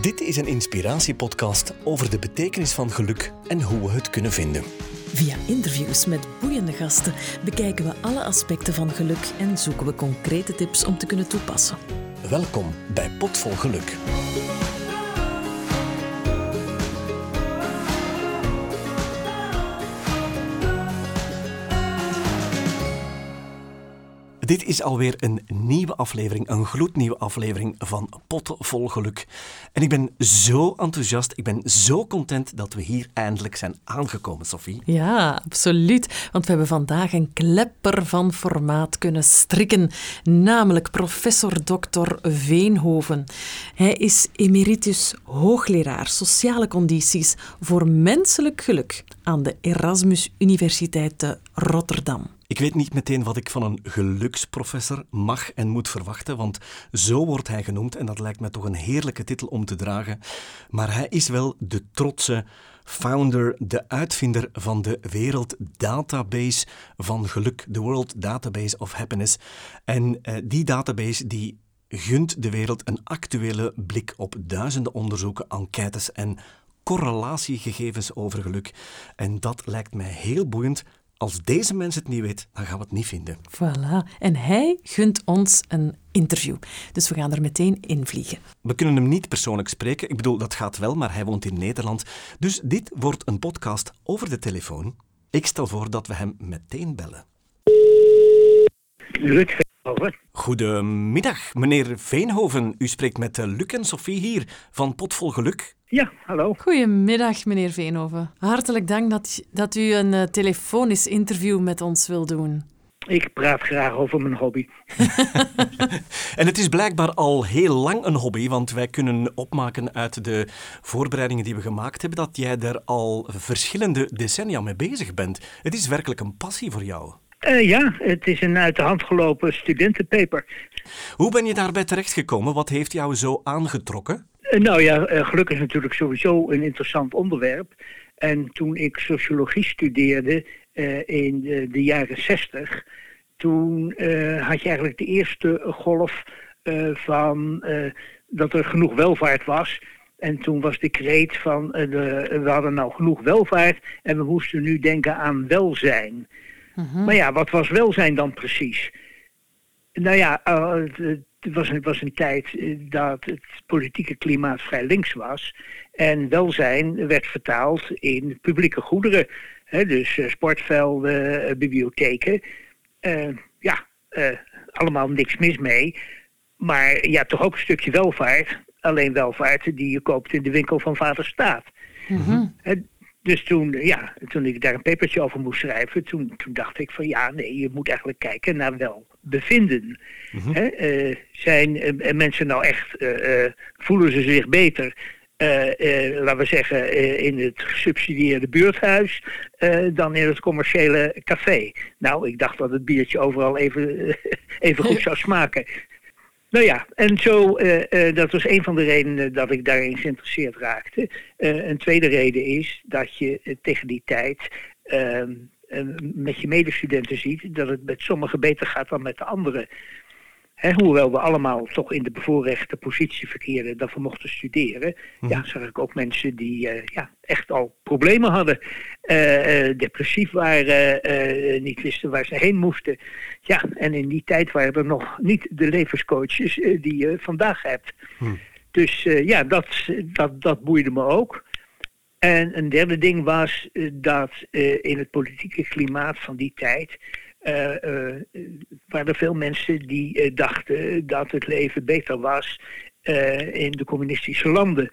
Dit is een inspiratiepodcast over de betekenis van geluk en hoe we het kunnen vinden. Via interviews met boeiende gasten bekijken we alle aspecten van geluk en zoeken we concrete tips om te kunnen toepassen. Welkom bij Potvol Geluk. Dit is alweer een nieuwe aflevering, een gloednieuwe aflevering van Pot vol Geluk. En ik ben zo enthousiast, ik ben zo content dat we hier eindelijk zijn aangekomen, Sophie. Ja, absoluut. Want we hebben vandaag een klepper van formaat kunnen strikken, namelijk professor Dr. Veenhoven. Hij is emeritus hoogleraar sociale condities voor menselijk geluk aan de Erasmus Universiteit te Rotterdam. Ik weet niet meteen wat ik van een geluksprofessor mag en moet verwachten, want zo wordt hij genoemd en dat lijkt me toch een heerlijke titel om te dragen. Maar hij is wel de trotse founder, de uitvinder van de werelddatabase van geluk, de World Database of Happiness. En eh, die database die gunt de wereld een actuele blik op duizenden onderzoeken, enquêtes en correlatiegegevens over geluk. En dat lijkt mij heel boeiend, als deze mens het niet weet, dan gaan we het niet vinden. Voilà. En hij gunt ons een interview. Dus we gaan er meteen in vliegen. We kunnen hem niet persoonlijk spreken. Ik bedoel, dat gaat wel, maar hij woont in Nederland. Dus dit wordt een podcast over de telefoon. Ik stel voor dat we hem meteen bellen. Luc Veenhoven. Goedemiddag, meneer Veenhoven. U spreekt met eh, Luc en Sophie hier van Potvol Geluk. Ja, hallo. Goedemiddag, meneer Veenhoven. Hartelijk dank dat, dat u een uh, telefonisch interview met ons wil doen. Ik praat graag over mijn hobby. en het is blijkbaar al heel lang een hobby, want wij kunnen opmaken uit de voorbereidingen die we gemaakt hebben dat jij er al verschillende decennia mee bezig bent. Het is werkelijk een passie voor jou. Uh, ja, het is een uit de hand gelopen studentenpaper. Hoe ben je daarbij terechtgekomen? Wat heeft jou zo aangetrokken? Uh, nou ja, uh, geluk is natuurlijk sowieso een interessant onderwerp. En toen ik sociologie studeerde in de, de, jaren zestig, toen had je eigenlijk de eerste golf van dat er genoeg welvaart was. En toen was de kreet van de, we hadden nou genoeg welvaart en we moesten nu denken aan welzijn. Uh-huh. Maar ja, wat was welzijn dan precies? Nou ja, het, was, het was een tijd dat het politieke klimaat vrij links was. En welzijn werd vertaald in publieke goederen. Dus uh, sportvelden, uh, bibliotheken. ja, allemaal niks mis mee. Maar ja, toch ook een stukje welvaart. Alleen welvaart die je koopt in de winkel van vader staat. Uh-huh. Dus toen, ja, toen ik daar een papertje over moest schrijven, toen, toen dacht ik van ja, nee, je moet eigenlijk kijken naar welbevinden. Mm -hmm. zijn uh, mensen nou echt, uh, voelen ze zich beter, laten we zeggen, in het gesubsidieerde buurthuis dan in het commerciële café? Nou, ik dacht dat het biertje overal even, even goed zou smaken. Nou ja, en zo, uh, dat was een van de redenen dat ik daarin geïnteresseerd raakte. Uh, een tweede reden is dat je tegen die tijd ehm, met je medestudenten ziet dat het met sommigen beter gaat dan met de anderen. He, hoewel we allemaal toch in de bevoorrechte positie verkeerden dat we mochten studeren, ja, mhm. zag ik ook mensen die uh, ja, echt al problemen hadden, uh, uh, depressief waren, niet wisten waar ze heen moesten. Ja, en in die tijd waren er nog niet de levenscoaches die je vandaag hebt. Mhm. Dus ja, dat, dat, dat boeide me ook. En een derde ding was dat in het politieke klimaat van die tijd uh, waren er veel mensen die uh, dachten dat het leven beter was in de communistische landen.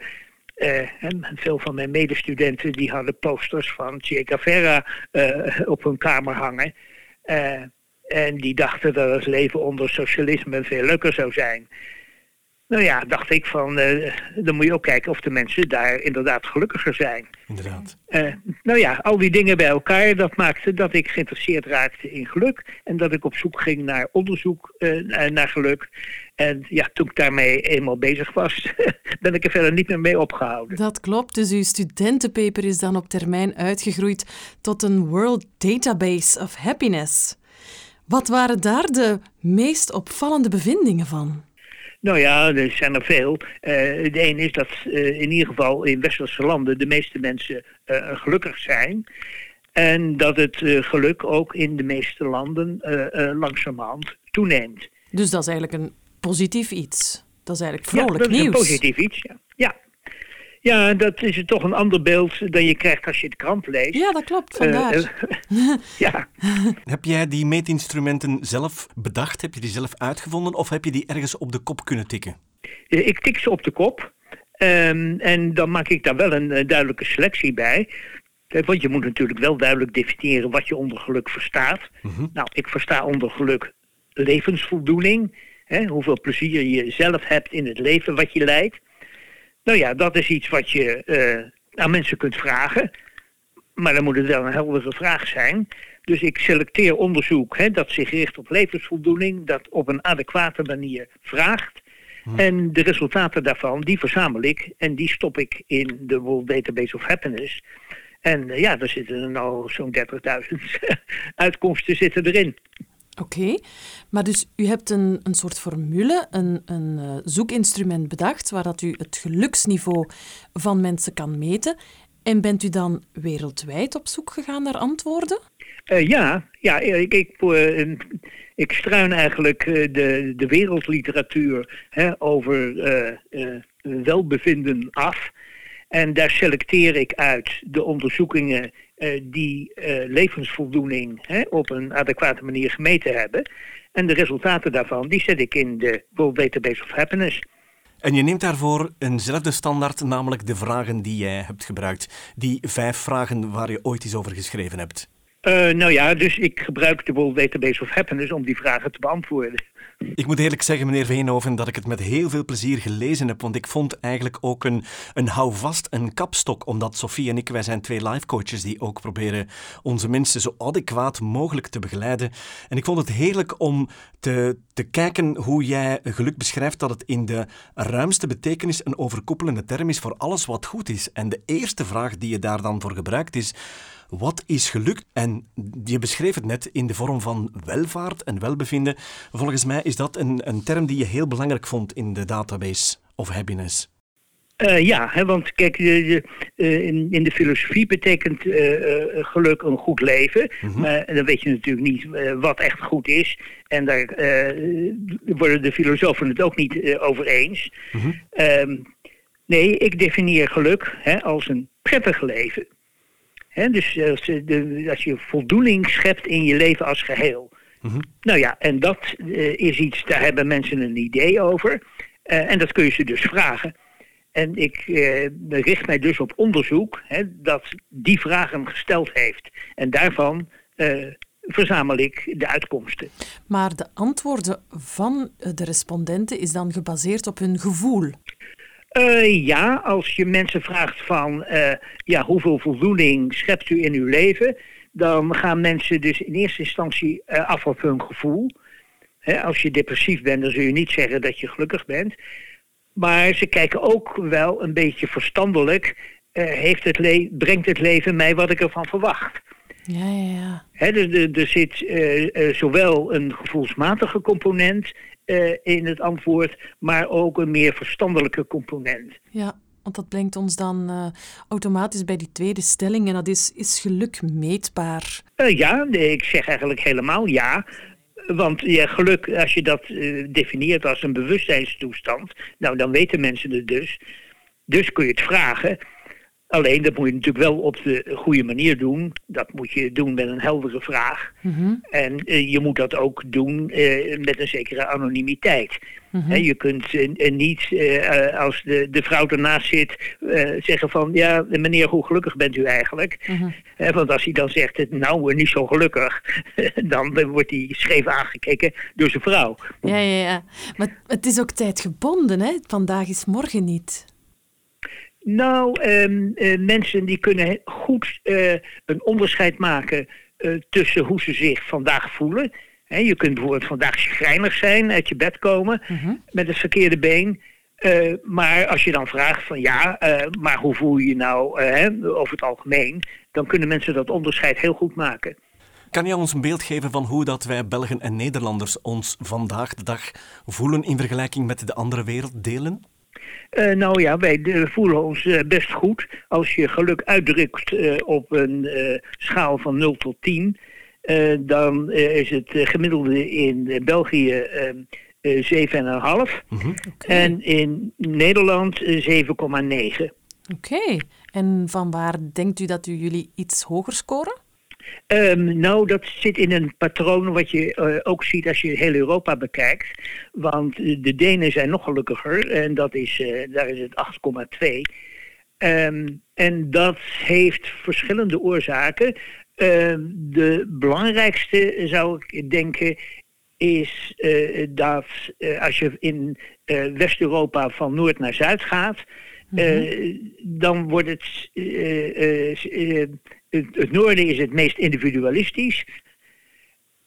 en veel van mijn medestudenten die hadden posters van Che Guevara op hun kamer hangen. en die dachten dat het leven onder socialisme veel leuker zou zijn. Nou ja, dacht ik van, uh, dan moet je ook kijken of de mensen daar inderdaad gelukkiger zijn. Inderdaad. Uh, nou ja, al die dingen bij elkaar, dat maakte dat ik geïnteresseerd raakte in geluk. En dat ik op zoek ging naar onderzoek uh, naar geluk. En ja, toen ik daarmee eenmaal bezig was, ben ik er verder niet meer mee opgehouden. Dat klopt, dus uw studentenpaper is dan op termijn uitgegroeid tot een World Database of Happiness. Wat waren daar de meest opvallende bevindingen van? Nou ja, er zijn er veel. de een is dat in ieder geval in westerse landen de meeste mensen gelukkig zijn. En dat het geluk ook in de meeste landen langzamerhand toeneemt. Dus dat is eigenlijk een positief iets. Dat is eigenlijk vrolijk ja, dat is een positief iets, ja. Ja. Dat is toch een ander beeld dan je krijgt als je de krant leest. Ja, dat klopt, vandaar. Uh, ja. Heb jij die meetinstrumenten zelf bedacht? Heb je die zelf uitgevonden? Of heb je die ergens op de kop kunnen tikken? Ik tik ze op de kop. Um, en dan maak ik daar wel een duidelijke selectie bij. Want je moet natuurlijk wel duidelijk definiëren wat je onder geluk verstaat. Mhm. Nou, ik versta onder geluk levensvoldoening. Hè, hoeveel plezier je zelf hebt in het leven wat je leidt. Nou ja, dat is iets wat je uh, aan mensen kunt vragen. Maar dan moet het wel een heldere vraag zijn. Dus ik selecteer onderzoek hè, dat zich richt op levensvoldoening, dat op een adequate manier vraagt. Hm. En de resultaten daarvan, die verzamel ik en die stop ik in de World Database of Happiness. En uh, ja, daar zitten er nou zo'n 30.000 uitkomsten zitten erin. Oké, maar dus u hebt een, een soort formule, een, een uh, zoekinstrument bedacht waar dat u het geluksniveau van mensen kan meten. En bent u dan wereldwijd op zoek gegaan naar antwoorden? Uh, ja, ja ik, ik, uh, ik struin eigenlijk de, de wereldliteratuur hè, over welbevinden af. En daar selecteer ik uit de onderzoekingen die uh, levensvoldoening hè, op een adequate manier gemeten hebben. En de resultaten daarvan, die zet ik in de World Database of Happiness. En je neemt daarvoor eenzelfde standaard, namelijk de vragen die jij hebt gebruikt. Die vijf vragen waar je ooit eens over geschreven hebt. Uh, nou ja, dus ik gebruik de World Database of Happiness om die vragen te beantwoorden. Ik moet eerlijk zeggen, meneer Veenhoven, dat ik het met heel veel plezier gelezen heb. Want ik vond eigenlijk ook een, een houvast, een kapstok. Omdat Sophie en ik, wij zijn twee life coaches die ook proberen onze mensen zo adequaat mogelijk te begeleiden. En ik vond het heerlijk om te, te kijken hoe jij geluk beschrijft. Dat het in de ruimste betekenis een overkoepelende term is voor alles wat goed is. En de eerste vraag die je daar dan voor gebruikt is. Wat is geluk? En je beschreef het net in de vorm van welvaart en welbevinden. Volgens mij is dat een, een term die je heel belangrijk vond in de database of happiness. Uh, ja, hè, want kijk, uh, in, in, de filosofie betekent uh, geluk een goed leven. Mhm. Maar dan weet je natuurlijk niet wat echt goed is. En daar worden de filosofen het ook niet over eens. Mhm. Um, nee, ik definieer geluk hè, als een prettig leven dus als, de, als, je voldoening schept in je leven als geheel. Mhm. Nou ja, en dat uh, is iets, daar hebben mensen een idee over. Uh, en dat kun je ze dus vragen. En ik uh, richt mij dus op onderzoek dat die vragen gesteld heeft. En daarvan verzamel ik de uitkomsten. Maar de antwoorden van de respondenten is dan gebaseerd op hun gevoel. Uh, ja, als je mensen vraagt van uh, ja, hoeveel voldoening schept u in uw leven, dan gaan mensen dus in eerste instantie uh, af op hun gevoel. als je depressief bent, dan zul je niet zeggen dat je gelukkig bent. Maar ze kijken ook wel een beetje verstandelijk. heeft het brengt het leven mij wat ik ervan verwacht? Ja, ja, ja. He, dus er, er zit zowel een gevoelsmatige component uh, in het antwoord, maar ook een meer verstandelijke component. Ja, want dat brengt ons dan uh, automatisch bij die tweede stelling en dat is, is geluk meetbaar? Uh, ja, nee, ik zeg eigenlijk helemaal ja. Want ja, geluk, als je dat definieert als een bewustzijnstoestand, nou dan weten mensen het dus. Dus kun je het vragen. Alleen dat moet je natuurlijk wel op de goede manier doen. Dat moet je doen met een heldere vraag. Mhm. En uh, je moet dat ook doen uh, met een zekere anonimiteit. Mm je kunt uh, niet, als de, de vrouw ernaast zit, zeggen van... ja, meneer, hoe gelukkig bent u eigenlijk? Mm want als hij dan zegt, nou, niet zo gelukkig... dan wordt hij scheef aangekeken door zijn vrouw. Ja, ja, ja. Maar het is ook tijdgebonden, hè? Vandaag is morgen niet. Nou, um, uh, mensen die kunnen goed uh, een onderscheid maken uh, tussen hoe ze zich vandaag voelen. He, je kunt bijvoorbeeld vandaag chagrijnig zijn, uit je bed komen mhm. -huh. met het verkeerde been. maar als je dan vraagt van ja, maar hoe voel je je nou over het algemeen, dan kunnen mensen dat onderscheid heel goed maken. Kan je ons een beeld geven van hoe dat wij Belgen en Nederlanders ons vandaag de dag voelen in vergelijking met de andere werelddelen? Uh, nou ja, wij voelen ons uh, best goed. Als je geluk uitdrukt uh, op een schaal van 0 tot 10, dan is het gemiddelde in België 7,5 mm -hmm. okay. en in Nederland 7,9. Oké, okay. en van waar denkt u dat u jullie iets hoger scoren? Um, nou, dat zit in een patroon wat je uh, ook ziet als je heel Europa bekijkt. Want de Denen zijn nog gelukkiger en dat is, uh, daar is het 8,2. Um, en dat heeft verschillende oorzaken. Um, de belangrijkste zou ik denken is uh, dat als je in West-Europa van noord naar zuid gaat, mm -hmm. dan wordt het het, noorden is het meest individualistisch.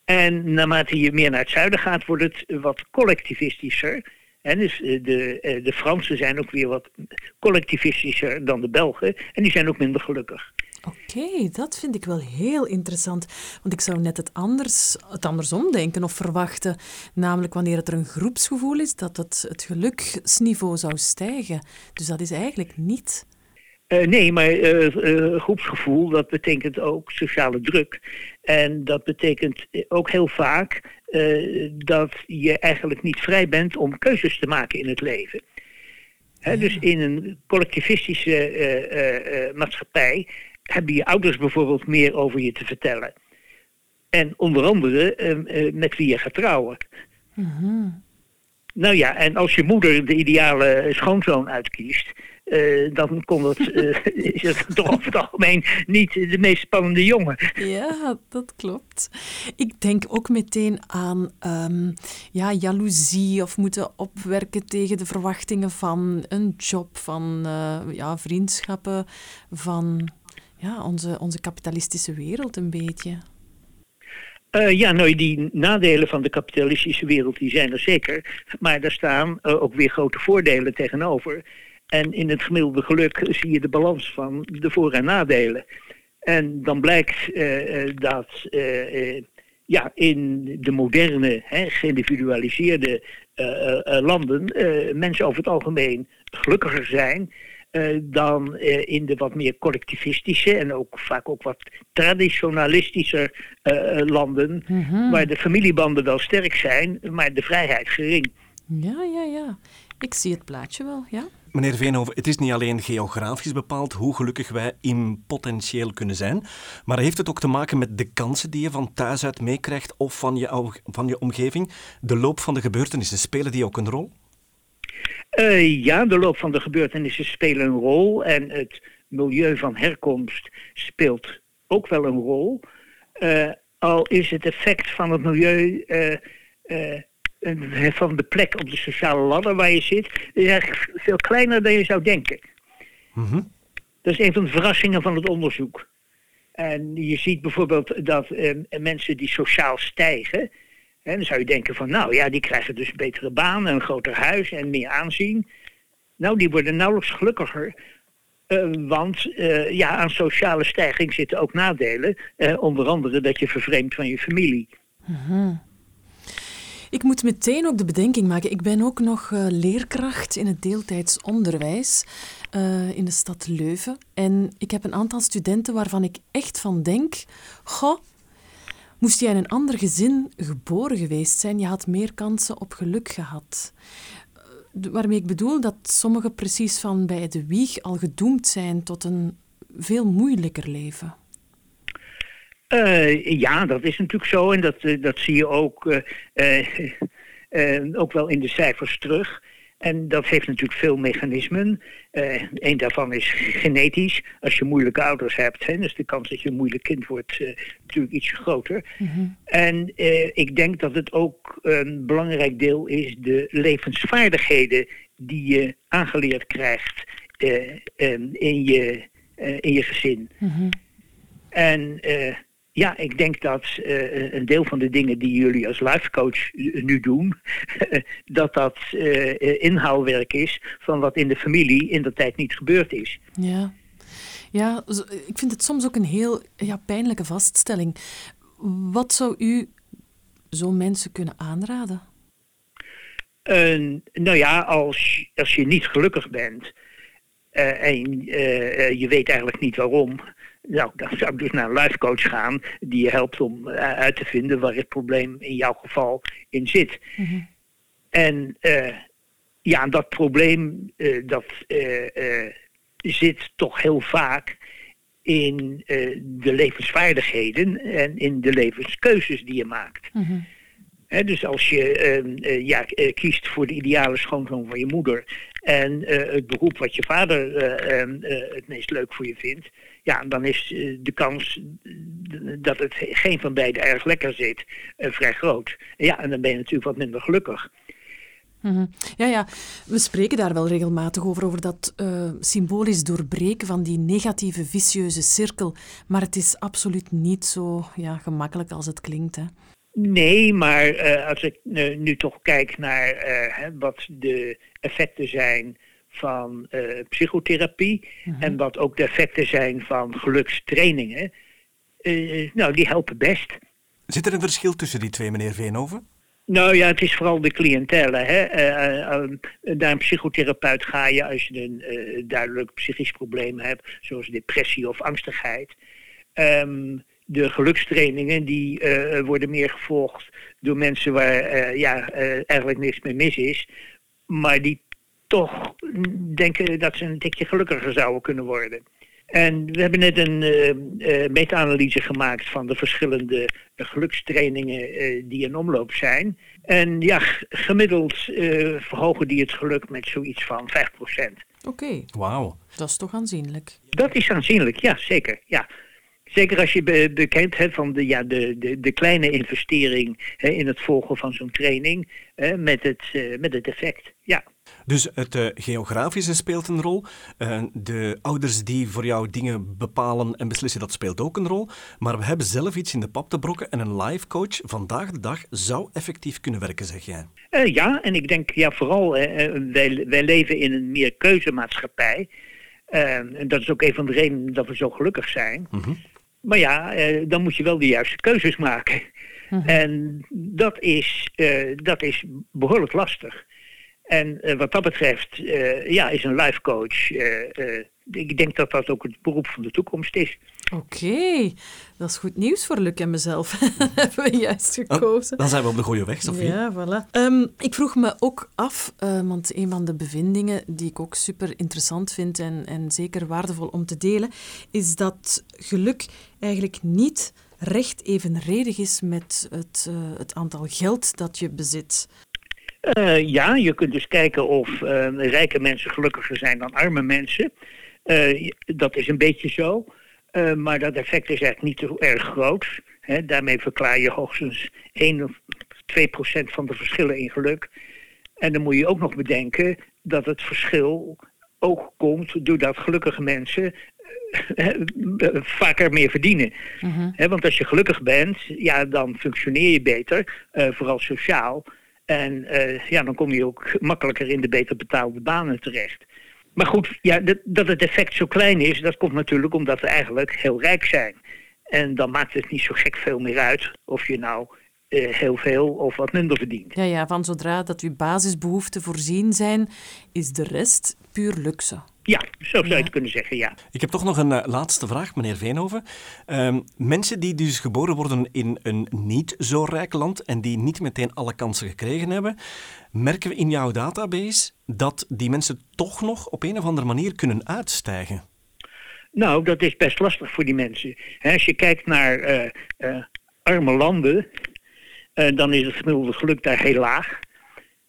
En naarmate je meer naar het zuiden gaat, wordt het wat collectivistischer. En dus eh, de, eh, de Fransen zijn ook weer wat collectivistischer dan de Belgen. En die zijn ook minder gelukkig. Oké, dat vind ik wel heel interessant. Want ik zou net het, anders, het andersom denken of verwachten. Namelijk wanneer het er een groepsgevoel is, dat het, het geluksniveau zou stijgen. Dus dat is eigenlijk niet uh, nee, maar uh, uh, groepsgevoel, dat betekent ook sociale druk. En dat betekent ook heel vaak dat je eigenlijk niet vrij bent om keuzes te maken in het leven. Hè, dus in een collectivistische maatschappij hebben je ouders bijvoorbeeld meer over je te vertellen. En onder andere met wie je gaat trouwen. -hmm. Nou ja, en als je moeder de ideale schoonzoon uitkiest uh, dan kon het, uh, is het toch over het algemeen niet de meest spannende jongen. Ja, dat klopt. Ik denk ook meteen aan um, ja, jaloezie of moeten opwerken tegen de verwachtingen van een job, van uh, ja, vriendschappen, van ja, onze, onze kapitalistische wereld een beetje. Uh, ja, nou, die nadelen van de kapitalistische wereld die zijn er zeker. Maar daar staan uh, ook weer grote voordelen tegenover. En in het gemiddelde geluk zie je de balans van de voor- en nadelen. En dan blijkt uh, dat uh, ja, in de moderne, hè, geïndividualiseerde landen mensen over het algemeen gelukkiger zijn dan in de wat meer collectivistische en ook vaak ook wat traditionalistischer landen, mm-hmm. waar de familiebanden wel sterk zijn, maar de vrijheid gering. Ja, ja, ja. Ik zie het plaatje wel, ja. Meneer Veenhoven, het is niet alleen geografisch bepaald hoe gelukkig wij in potentieel kunnen zijn, maar heeft het ook te maken met de kansen die je van thuis uit meekrijgt of van je, van je omgeving? De loop van de gebeurtenissen, spelen die ook een rol? Uh, ja, de loop van de gebeurtenissen spelen een rol en het milieu van herkomst speelt ook wel een rol. Uh, al is het effect van het milieu uh, van de plek op de sociale ladder waar je zit, is eigenlijk veel kleiner dan je zou denken. Mhm. Dat is een van de verrassingen van het onderzoek. En je ziet bijvoorbeeld dat eh, mensen die sociaal stijgen, hè, dan zou je denken van nou ja, die krijgen dus een betere baan, een groter huis en meer aanzien. Nou, die worden nauwelijks gelukkiger. Uh, want uh, ja, aan sociale stijging zitten ook nadelen. Uh, onder andere dat je vervreemdt van je familie. Mm ik moet meteen ook de bedenking maken. Ik ben ook nog uh, leerkracht in het deeltijds onderwijs uh, in de stad Leuven. En ik heb een aantal studenten waarvan ik echt van denk... Goh, moest jij in een ander gezin geboren geweest zijn, je had meer kansen op geluk gehad. Uh, waarmee ik bedoel dat sommigen precies van bij de wieg al gedoemd zijn tot een veel moeilijker leven. Uh, ja, dat is natuurlijk zo en dat, uh, dat zie je ook, uh, ook wel in de cijfers terug. En dat heeft natuurlijk veel mechanismen. een daarvan is genetisch. Als je moeilijke ouders hebt, hè, dus de kans dat je een moeilijk kind wordt natuurlijk iets groter. Mm -hmm. En ik denk dat het ook een belangrijk deel is de levensvaardigheden die je aangeleerd krijgt in, je, in je gezin. Mm -hmm. En ja, ik denk dat uh, een deel van de dingen die jullie als lifecoach nu doen, dat dat uh, inhaalwerk is van wat in de familie in de tijd niet gebeurd is. Ja. ja, ik vind het soms ook een heel ja, pijnlijke vaststelling. Wat zou u zo'n mensen kunnen aanraden? nou ja, als, als je niet gelukkig bent uh, en uh, je weet eigenlijk niet waarom, nou, dan zou ik dus naar een life coach gaan die je helpt om uit te vinden waar het probleem in jouw geval in zit. Mhm. En ja, dat probleem dat zit toch heel vaak in de levensvaardigheden en in de levenskeuzes die je maakt. Mm dus als je ehm, eh, ja, eh, kiest voor de ideale schoonzoon van je moeder en eh, het beroep wat je vader ehm, het meest leuk voor je vindt, ja, dan is de kans dat het geen van beiden erg lekker zit vrij groot. Ja, en dan ben je natuurlijk wat minder gelukkig. Mhm. Ja, ja, we spreken daar wel regelmatig over, over dat symbolisch doorbreken van die negatieve, vicieuze cirkel. Maar het is absoluut niet zo ja, gemakkelijk als het klinkt. Hè? Nee, maar uh, als ik nu toch kijk naar uh, wat de effecten zijn van psychotherapie mhm. en wat ook de effecten zijn van gelukstrainingen, nou, die helpen best. Zit er een verschil tussen die twee, meneer Veenhoven? Nou ja, het is vooral de cliëntele. Hè? naar een psychotherapeut ga je als je een duidelijk psychisch probleem hebt, zoals depressie of angstigheid. Um, de gelukstrainingen die uh, worden meer gevolgd door mensen waar uh, ja, uh, eigenlijk niks meer mis is. Maar die toch denken dat ze een tikje gelukkiger zouden kunnen worden. En we hebben net een meta-analyse gemaakt van de verschillende gelukstrainingen die in omloop zijn. En ja, gemiddeld verhogen die het geluk met zoiets van 5%. Oké. Wauw. Dat is toch aanzienlijk? Dat is aanzienlijk, ja, zeker. Ja. Zeker als je bekend hebt van de, ja, de, de, de kleine investering hè, in het volgen van zo'n training hè, met, het, uh, met het effect. Ja. Dus het uh, geografische speelt een rol. Uh, de ouders die voor jou dingen bepalen en beslissen, dat speelt ook een rol. Maar we hebben zelf iets in de pap te brokken en een life coach vandaag de dag zou effectief kunnen werken, zeg jij. ja, en ik denk ja, vooral, wij, wij leven in een meer keuzemaatschappij. en dat is ook een van de redenen dat we zo gelukkig zijn. Mm maar ja, eh, dan moet je wel de juiste keuzes maken. Mhm. En dat is, eh, dat is behoorlijk lastig. En eh, wat dat betreft, ja, is een life coach ik denk dat dat ook het beroep van de toekomst is. Oké, dat is goed nieuws voor Luc en mezelf. hebben we juist oh, gekozen. dan zijn we op de goede weg, Sophie. Ja, voilà. Ehm, ik vroeg me ook af, uh, want een van de bevindingen die ik ook super interessant vind en, en zeker waardevol om te delen, is dat geluk eigenlijk niet recht evenredig is met het, uh, het aantal geld dat je bezit. Uh, ja, je kunt dus kijken of rijke mensen gelukkiger zijn dan arme mensen. Uh, dat is een beetje zo. Maar dat effect is eigenlijk niet zo erg groot. Daarmee verklaar je hoogstens 1 of 2 procent van de verschillen in geluk. En dan moet je ook nog bedenken dat het verschil ook komt doordat gelukkige mensen vaker meer verdienen. Mm want als je gelukkig bent, ja, dan functioneer je beter, vooral sociaal. En ja, dan kom je ook makkelijker in de beter betaalde banen terecht. Maar goed, ja, dat, dat het effect zo klein is, dat komt natuurlijk omdat we eigenlijk heel rijk zijn. En dan maakt het niet zo gek veel meer uit of je nou eh, heel veel of wat minder verdient. Ja, ja, van zodra dat uw basisbehoeften voorzien zijn, is de rest puur luxe. Ja, zo zou je het kunnen zeggen, ja. Ik heb toch nog een uh, laatste vraag, meneer Veenhoven. Uh, mensen die dus geboren worden in een niet zo rijk land en die niet meteen alle kansen gekregen hebben, merken we in jouw database dat die mensen toch nog op een of andere manier kunnen uitstijgen? Nou, dat is best lastig voor die mensen. als je kijkt naar uh, arme landen, dan is het gemiddelde geluk daar heel laag.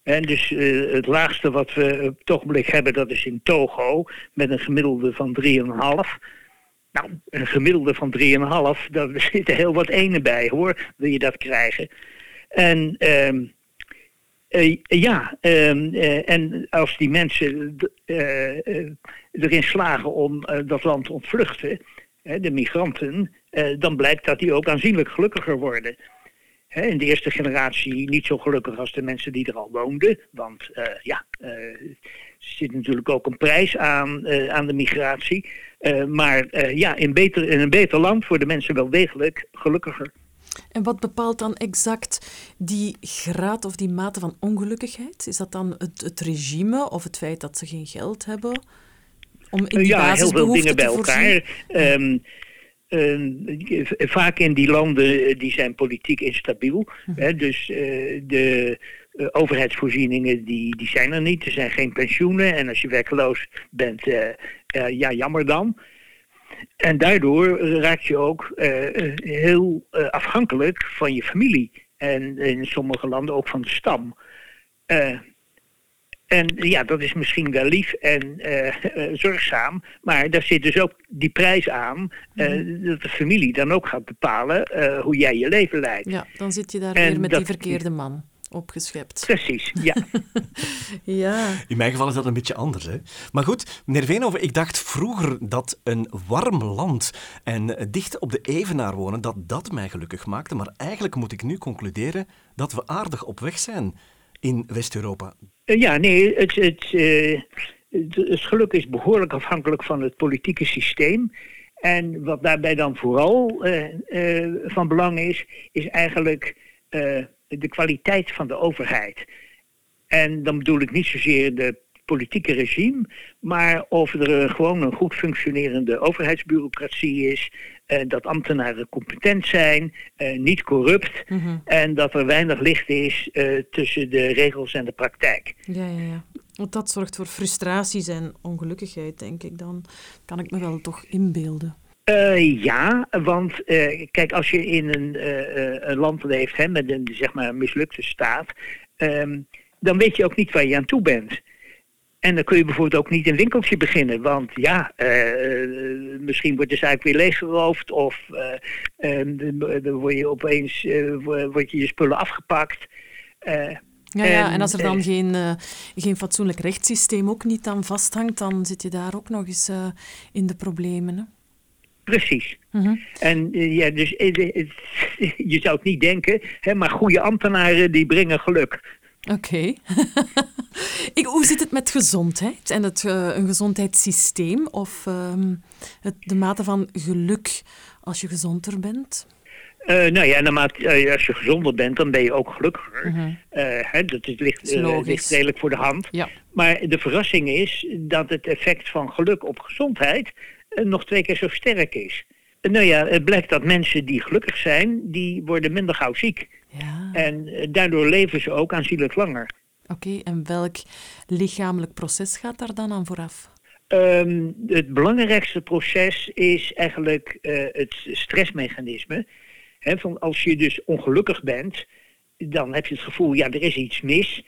En dus uh, het laagste wat we op het ogenblik hebben, dat is in Togo, met een gemiddelde van 3,5. Nou, een gemiddelde van 3,5, daar zitten heel wat ene bij hoor, wil je dat krijgen. En uh, uh, ja, ehm, en als die mensen erin slagen om dat land te ontvluchten, de migranten, dan blijkt dat die ook aanzienlijk gelukkiger worden in de eerste generatie niet zo gelukkig als de mensen die er al woonden. Want uh, ja, uh, er zit natuurlijk ook een prijs aan, uh, aan de migratie. maar ja, in, beter, in een beter land worden mensen wel degelijk gelukkiger. En wat bepaalt dan exact die graad of die mate van ongelukkigheid? Is dat dan het, het regime of het feit dat ze geen geld hebben? Om in die ja, heel veel dingen bij elkaar. Um, vaak in die landen eh, die zijn politiek instabiel. Mhm. Hè, dus uh, de uh, overheidsvoorzieningen die, die zijn er niet. Er zijn geen pensioenen. En als je werkloos bent, ja, jammer dan. En daardoor raak je ook heel afhankelijk van je familie. En in sommige landen ook van de stam. En ja, dat is misschien wel lief en uh, zorgzaam, maar daar zit dus ook die prijs aan uh, dat de familie dan ook gaat bepalen hoe jij je leven leidt. Ja, dan zit je daar weer met die verkeerde man opgeschept. Precies, ja. ja. In mijn geval is dat een beetje anders. Hè? Maar goed, meneer Veenhoven, ik dacht vroeger dat een warm land en dicht op de evenaar wonen, dat dat mij gelukkig maakte. Maar eigenlijk moet ik nu concluderen dat we aardig op weg zijn in West-Europa? Eh, ja, nee, het, het, uh, het, geluk is behoorlijk afhankelijk van het politieke systeem. En wat daarbij dan vooral uh, van belang is, is eigenlijk de kwaliteit van de overheid. En dan bedoel ik niet zozeer de politieke regime, maar of er gewoon een goed functionerende overheidsbureaucratie is, uh, dat ambtenaren competent zijn, uh, niet corrupt mhm. en dat er weinig licht is tussen de regels en de praktijk. Ja, ja, ja. Want dat zorgt voor frustraties en ongelukkigheid, denk ik dan. Kan ik me wel toch inbeelden. ja, want kijk, als je in een, een land leeft hè, met een zeg maar, mislukte staat, um, dan weet je ook niet waar je aan toe bent. En dan kun je bijvoorbeeld ook niet een winkeltje beginnen. Want ja, uh, misschien wordt de zaak weer leeggeroofd. Of uh, dan word je opeens word je, je spullen afgepakt. ja, ja, en als er dan geen, geen fatsoenlijk rechtssysteem ook niet aan vasthangt, dan zit je daar ook nog eens in de problemen. Hè? Precies. Mhm. En ja, dus je zou het niet denken, hè, maar goede ambtenaren die brengen geluk. Oké. hoe zit het met gezondheid en het, uh, een gezondheidssysteem of ehm, het, de mate van geluk als je gezonder bent? Uh, nou ja, naarmate, uh, als je gezonder bent, dan ben je ook gelukkiger. Mm hè, dat is, ligt, ligt redelijk voor de hand. Ja. Maar de verrassing is dat het effect van geluk op gezondheid nog twee keer zo sterk is. nou ja, het blijkt dat mensen die gelukkig zijn, die worden minder gauw ziek. Ja. En daardoor leven ze ook aanzienlijk langer. Oké, en welk lichamelijk proces gaat daar dan aan vooraf? Um, het belangrijkste proces is eigenlijk uh, het stressmechanisme. He, van als je dus ongelukkig bent, dan heb je het gevoel, ja, er is iets mis.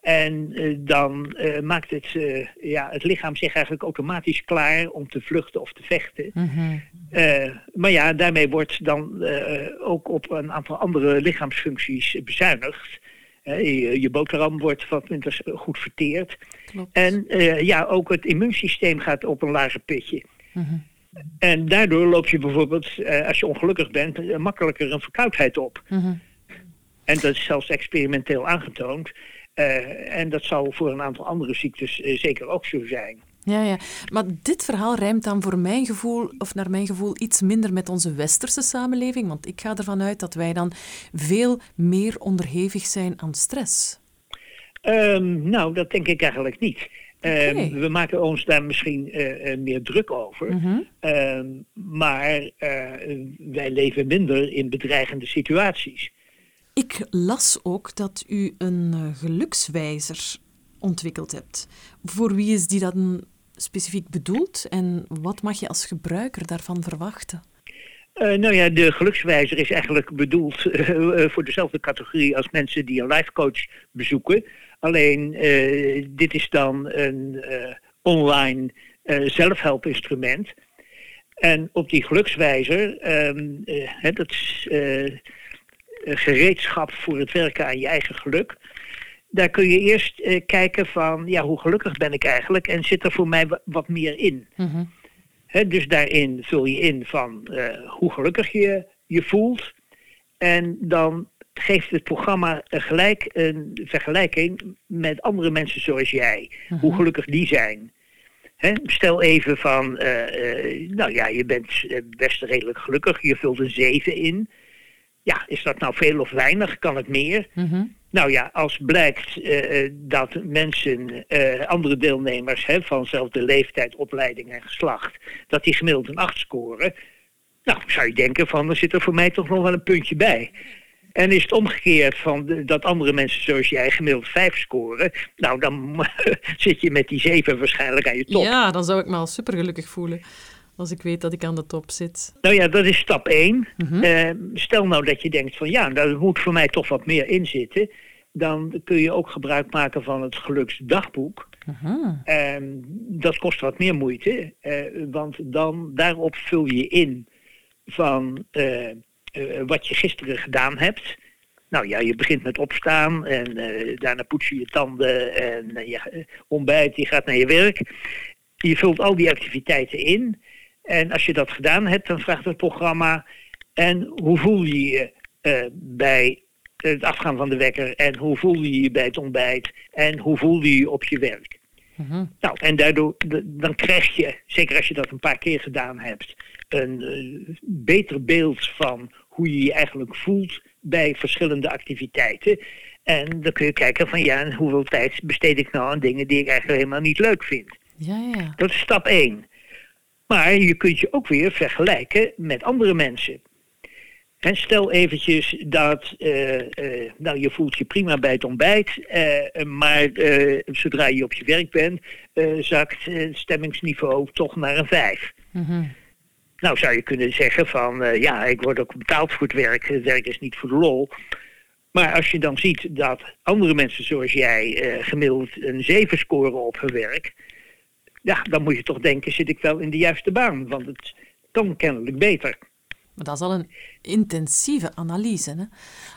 En uh, dan uh, maakt het, ja, het lichaam zich eigenlijk automatisch klaar om te vluchten of te vechten. Mm -hmm. maar ja, daarmee wordt dan ook op een aantal andere lichaamsfuncties bezuinigd je, je boterham wordt wat minder goed verteerd. Klopt. En ja, ook het immuunsysteem gaat op een lager pitje. Mm En daardoor loop je bijvoorbeeld, als je ongelukkig bent, makkelijker een verkoudheid op. Mm -hmm. En dat is zelfs experimenteel aangetoond. En dat zal voor een aantal andere ziektes zeker ook zo zijn. Ja, ja, maar dit verhaal rijmt dan voor mijn gevoel, of naar mijn gevoel, iets minder met onze westerse samenleving. Want ik ga ervan uit dat wij dan veel meer onderhevig zijn aan stress. Um, nou, dat denk ik eigenlijk niet. Um, we maken ons daar misschien uh, meer druk over. Mm -hmm. um, maar wij leven minder in bedreigende situaties. Ik las ook dat u een gelukswijzer ontwikkeld hebt. Voor wie is die dan specifiek bedoeld en wat mag je als gebruiker daarvan verwachten? Uh, nou ja, de gelukswijzer is eigenlijk bedoeld uh, voor dezelfde categorie als mensen die een life coach bezoeken. Alleen dit is dan een online zelfhelpinstrument. En op die gelukswijzer, um, dat is gereedschap voor het werken aan je eigen geluk daar kun je eerst uh, kijken van, ja, hoe gelukkig ben ik eigenlijk en zit er voor mij wat meer in. Mm dus daarin vul je in van uh, hoe gelukkig je je voelt. En dan geeft het programma gelijk een vergelijking met andere mensen zoals jij. Mm Hoe gelukkig die zijn. He, stel even van, uh, nou ja, je bent best redelijk gelukkig. Je vult een 7 in. Ja, is dat nou veel of weinig? Kan het meer? Mhm. Nou ja, als blijkt eh, eh, dat mensen, eh, andere deelnemers hè, van dezelfde leeftijd, opleiding en geslacht, dat die gemiddeld een 8 scoren, nou zou je denken van, er zit er voor mij toch nog wel een puntje bij. En is het omgekeerd van de- dat andere mensen zoals jij gemiddeld 5 scoren, nou dan zit je met die 7 waarschijnlijk aan je top. Ja, dan zou ik me al supergelukkig voelen als ik weet dat ik aan de top zit. Nou ja, dat is stap 1. Mhm. stel nou dat je denkt van ja, daar moet voor mij toch wat meer in zitten. Dan kun je ook gebruik maken van het geluksdagboek. Mhm. Ehm, dat kost wat meer moeite, eh, want dan daarop vul je in van eh, eh, wat je gisteren gedaan hebt. Nou ja, je begint met opstaan en eh, daarna poets je je tanden en eh, je eh, ontbijt, je gaat naar je werk. Je vult al die activiteiten in en als je dat gedaan hebt, dan vraagt het programma en hoe voel je je eh, bij het afgaan van de wekker en hoe voel je je bij het ontbijt en hoe voel je je op je werk. Mhm. Nou, en daardoor dan krijg je, zeker als je dat een paar keer gedaan hebt, een eh, beter beeld van hoe je je eigenlijk voelt bij verschillende activiteiten. En dan kun je kijken van ja, en hoeveel tijd besteed ik nou aan dingen die ik eigenlijk helemaal niet leuk vind. Ja, ja. Dat is stap 1. Maar je kunt je ook weer vergelijken met andere mensen. En stel eventjes dat eh, eh, nou, je voelt je prima bij het ontbijt, eh, maar zodra je op je werk bent, zakt het stemmingsniveau toch naar een 5. Mhm. Nou zou je kunnen zeggen van ja, ik word ook betaald voor het werk, het werk is niet voor de lol. Maar als je dan ziet dat andere mensen zoals jij gemiddeld een 7 scoren op hun werk, ja, dan moet je toch denken, zit ik wel in de juiste baan? Want het kan kennelijk beter. Maar dat is al een intensieve analyse. Hè?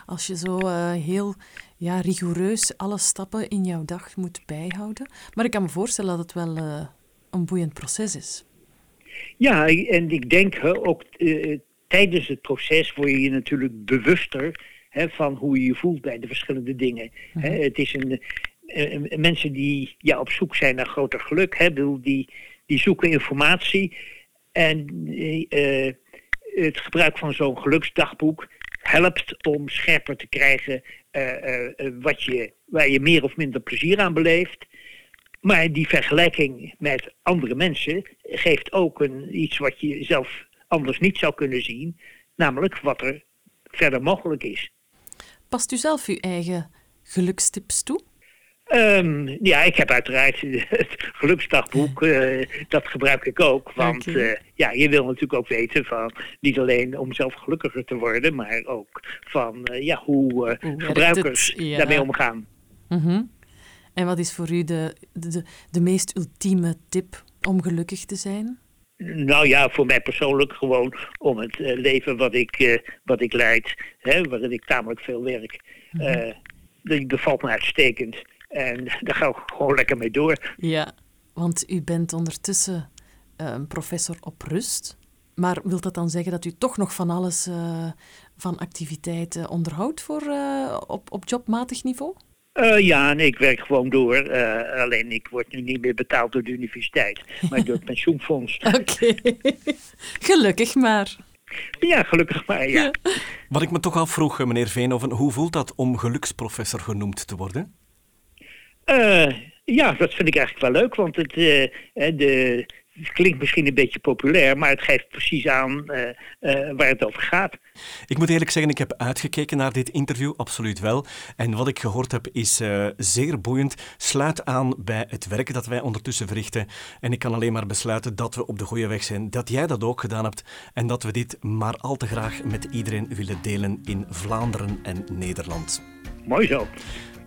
Als je zo eh, heel ja, rigoureus alle stappen in jouw dag moet bijhouden. Maar ik kan me voorstellen dat het wel eh, een boeiend proces is. Ja, en ik denk hè, ook eh, tijdens het proces word je je natuurlijk bewuster hè, van hoe je je voelt bij de verschillende dingen. Hè, het is een, mensen die ja, op zoek zijn naar groter geluk, hè, bedoel, die, die zoeken informatie. En eh, eh, het gebruik van zo'n geluksdagboek helpt om scherper te krijgen eh, eh, eh, wat je, waar je meer of minder plezier aan beleeft. Maar die vergelijking met andere mensen geeft ook een, iets wat je zelf anders niet zou kunnen zien, namelijk wat er verder mogelijk is. Past u zelf uw eigen gelukstips toe? Ehm, ja, ik heb uiteraard het geluksdagboek, eh, dat gebruik ik ook. Want eh, ja, je wil natuurlijk ook weten van, niet alleen om zelf gelukkiger te worden, maar ook van ja, hoe, eh, Hoe werkt gebruikers het? Ja. daarmee omgaan. Mhm. En wat is voor u de, de, de meest ultieme tip om gelukkig te zijn? Nou ja, voor mij persoonlijk gewoon om het leven wat ik, wat ik leid, hè, waarin ik tamelijk veel werk, die bevalt me uitstekend. En daar ga ik gewoon lekker mee door. Ja, want u bent ondertussen eh, een professor op rust. Maar wil dat dan zeggen dat u toch nog van alles eh, van activiteiten onderhoudt voor, eh, op, op jobmatig niveau? Eh, ja, nee, ik werk gewoon door. Eh, alleen ik word nu niet meer betaald door de universiteit, maar door het pensioenfonds. Oké, gelukkig maar. Ja, gelukkig maar, ja. Wat ik me toch afvroeg, eh, meneer Veenhoven, hoe voelt dat om geluksprofessor genoemd te worden? Eh, ja, dat vind ik eigenlijk wel leuk, want het, eh, eh, de, het klinkt misschien een beetje populair, maar het geeft precies aan waar het over gaat. Ik moet eerlijk zeggen, ik heb uitgekeken naar dit interview, absoluut wel. En wat ik gehoord heb is zeer boeiend. Sluit aan bij het werk dat wij ondertussen verrichten. En ik kan alleen maar besluiten dat we op de goede weg zijn, dat jij dat ook gedaan hebt en dat we dit maar al te graag met iedereen willen delen in Vlaanderen en Nederland. Mooi zo.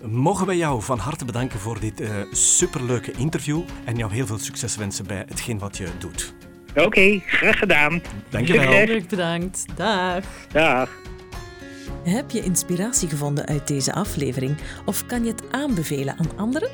Mogen wij jou van harte bedanken voor dit eh, superleuke interview en jou heel veel succes wensen bij hetgeen wat je doet. Oké, graag gedaan. Dankjewel. Succes. Leuk bedankt. Dag. Dag. Heb je inspiratie gevonden uit deze aflevering of kan je het aanbevelen aan anderen?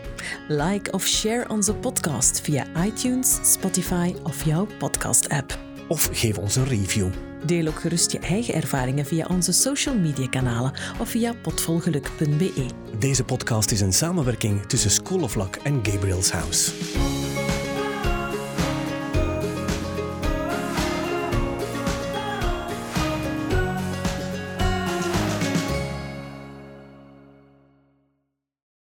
Like of share onze podcast via iTunes, Spotify of jouw podcast-app. Of geef ons een review. Deel ook gerust je eigen ervaringen via onze social media kanalen of via potvolgeluk.be. Deze podcast is een samenwerking tussen School of Luck en Gabriel's House.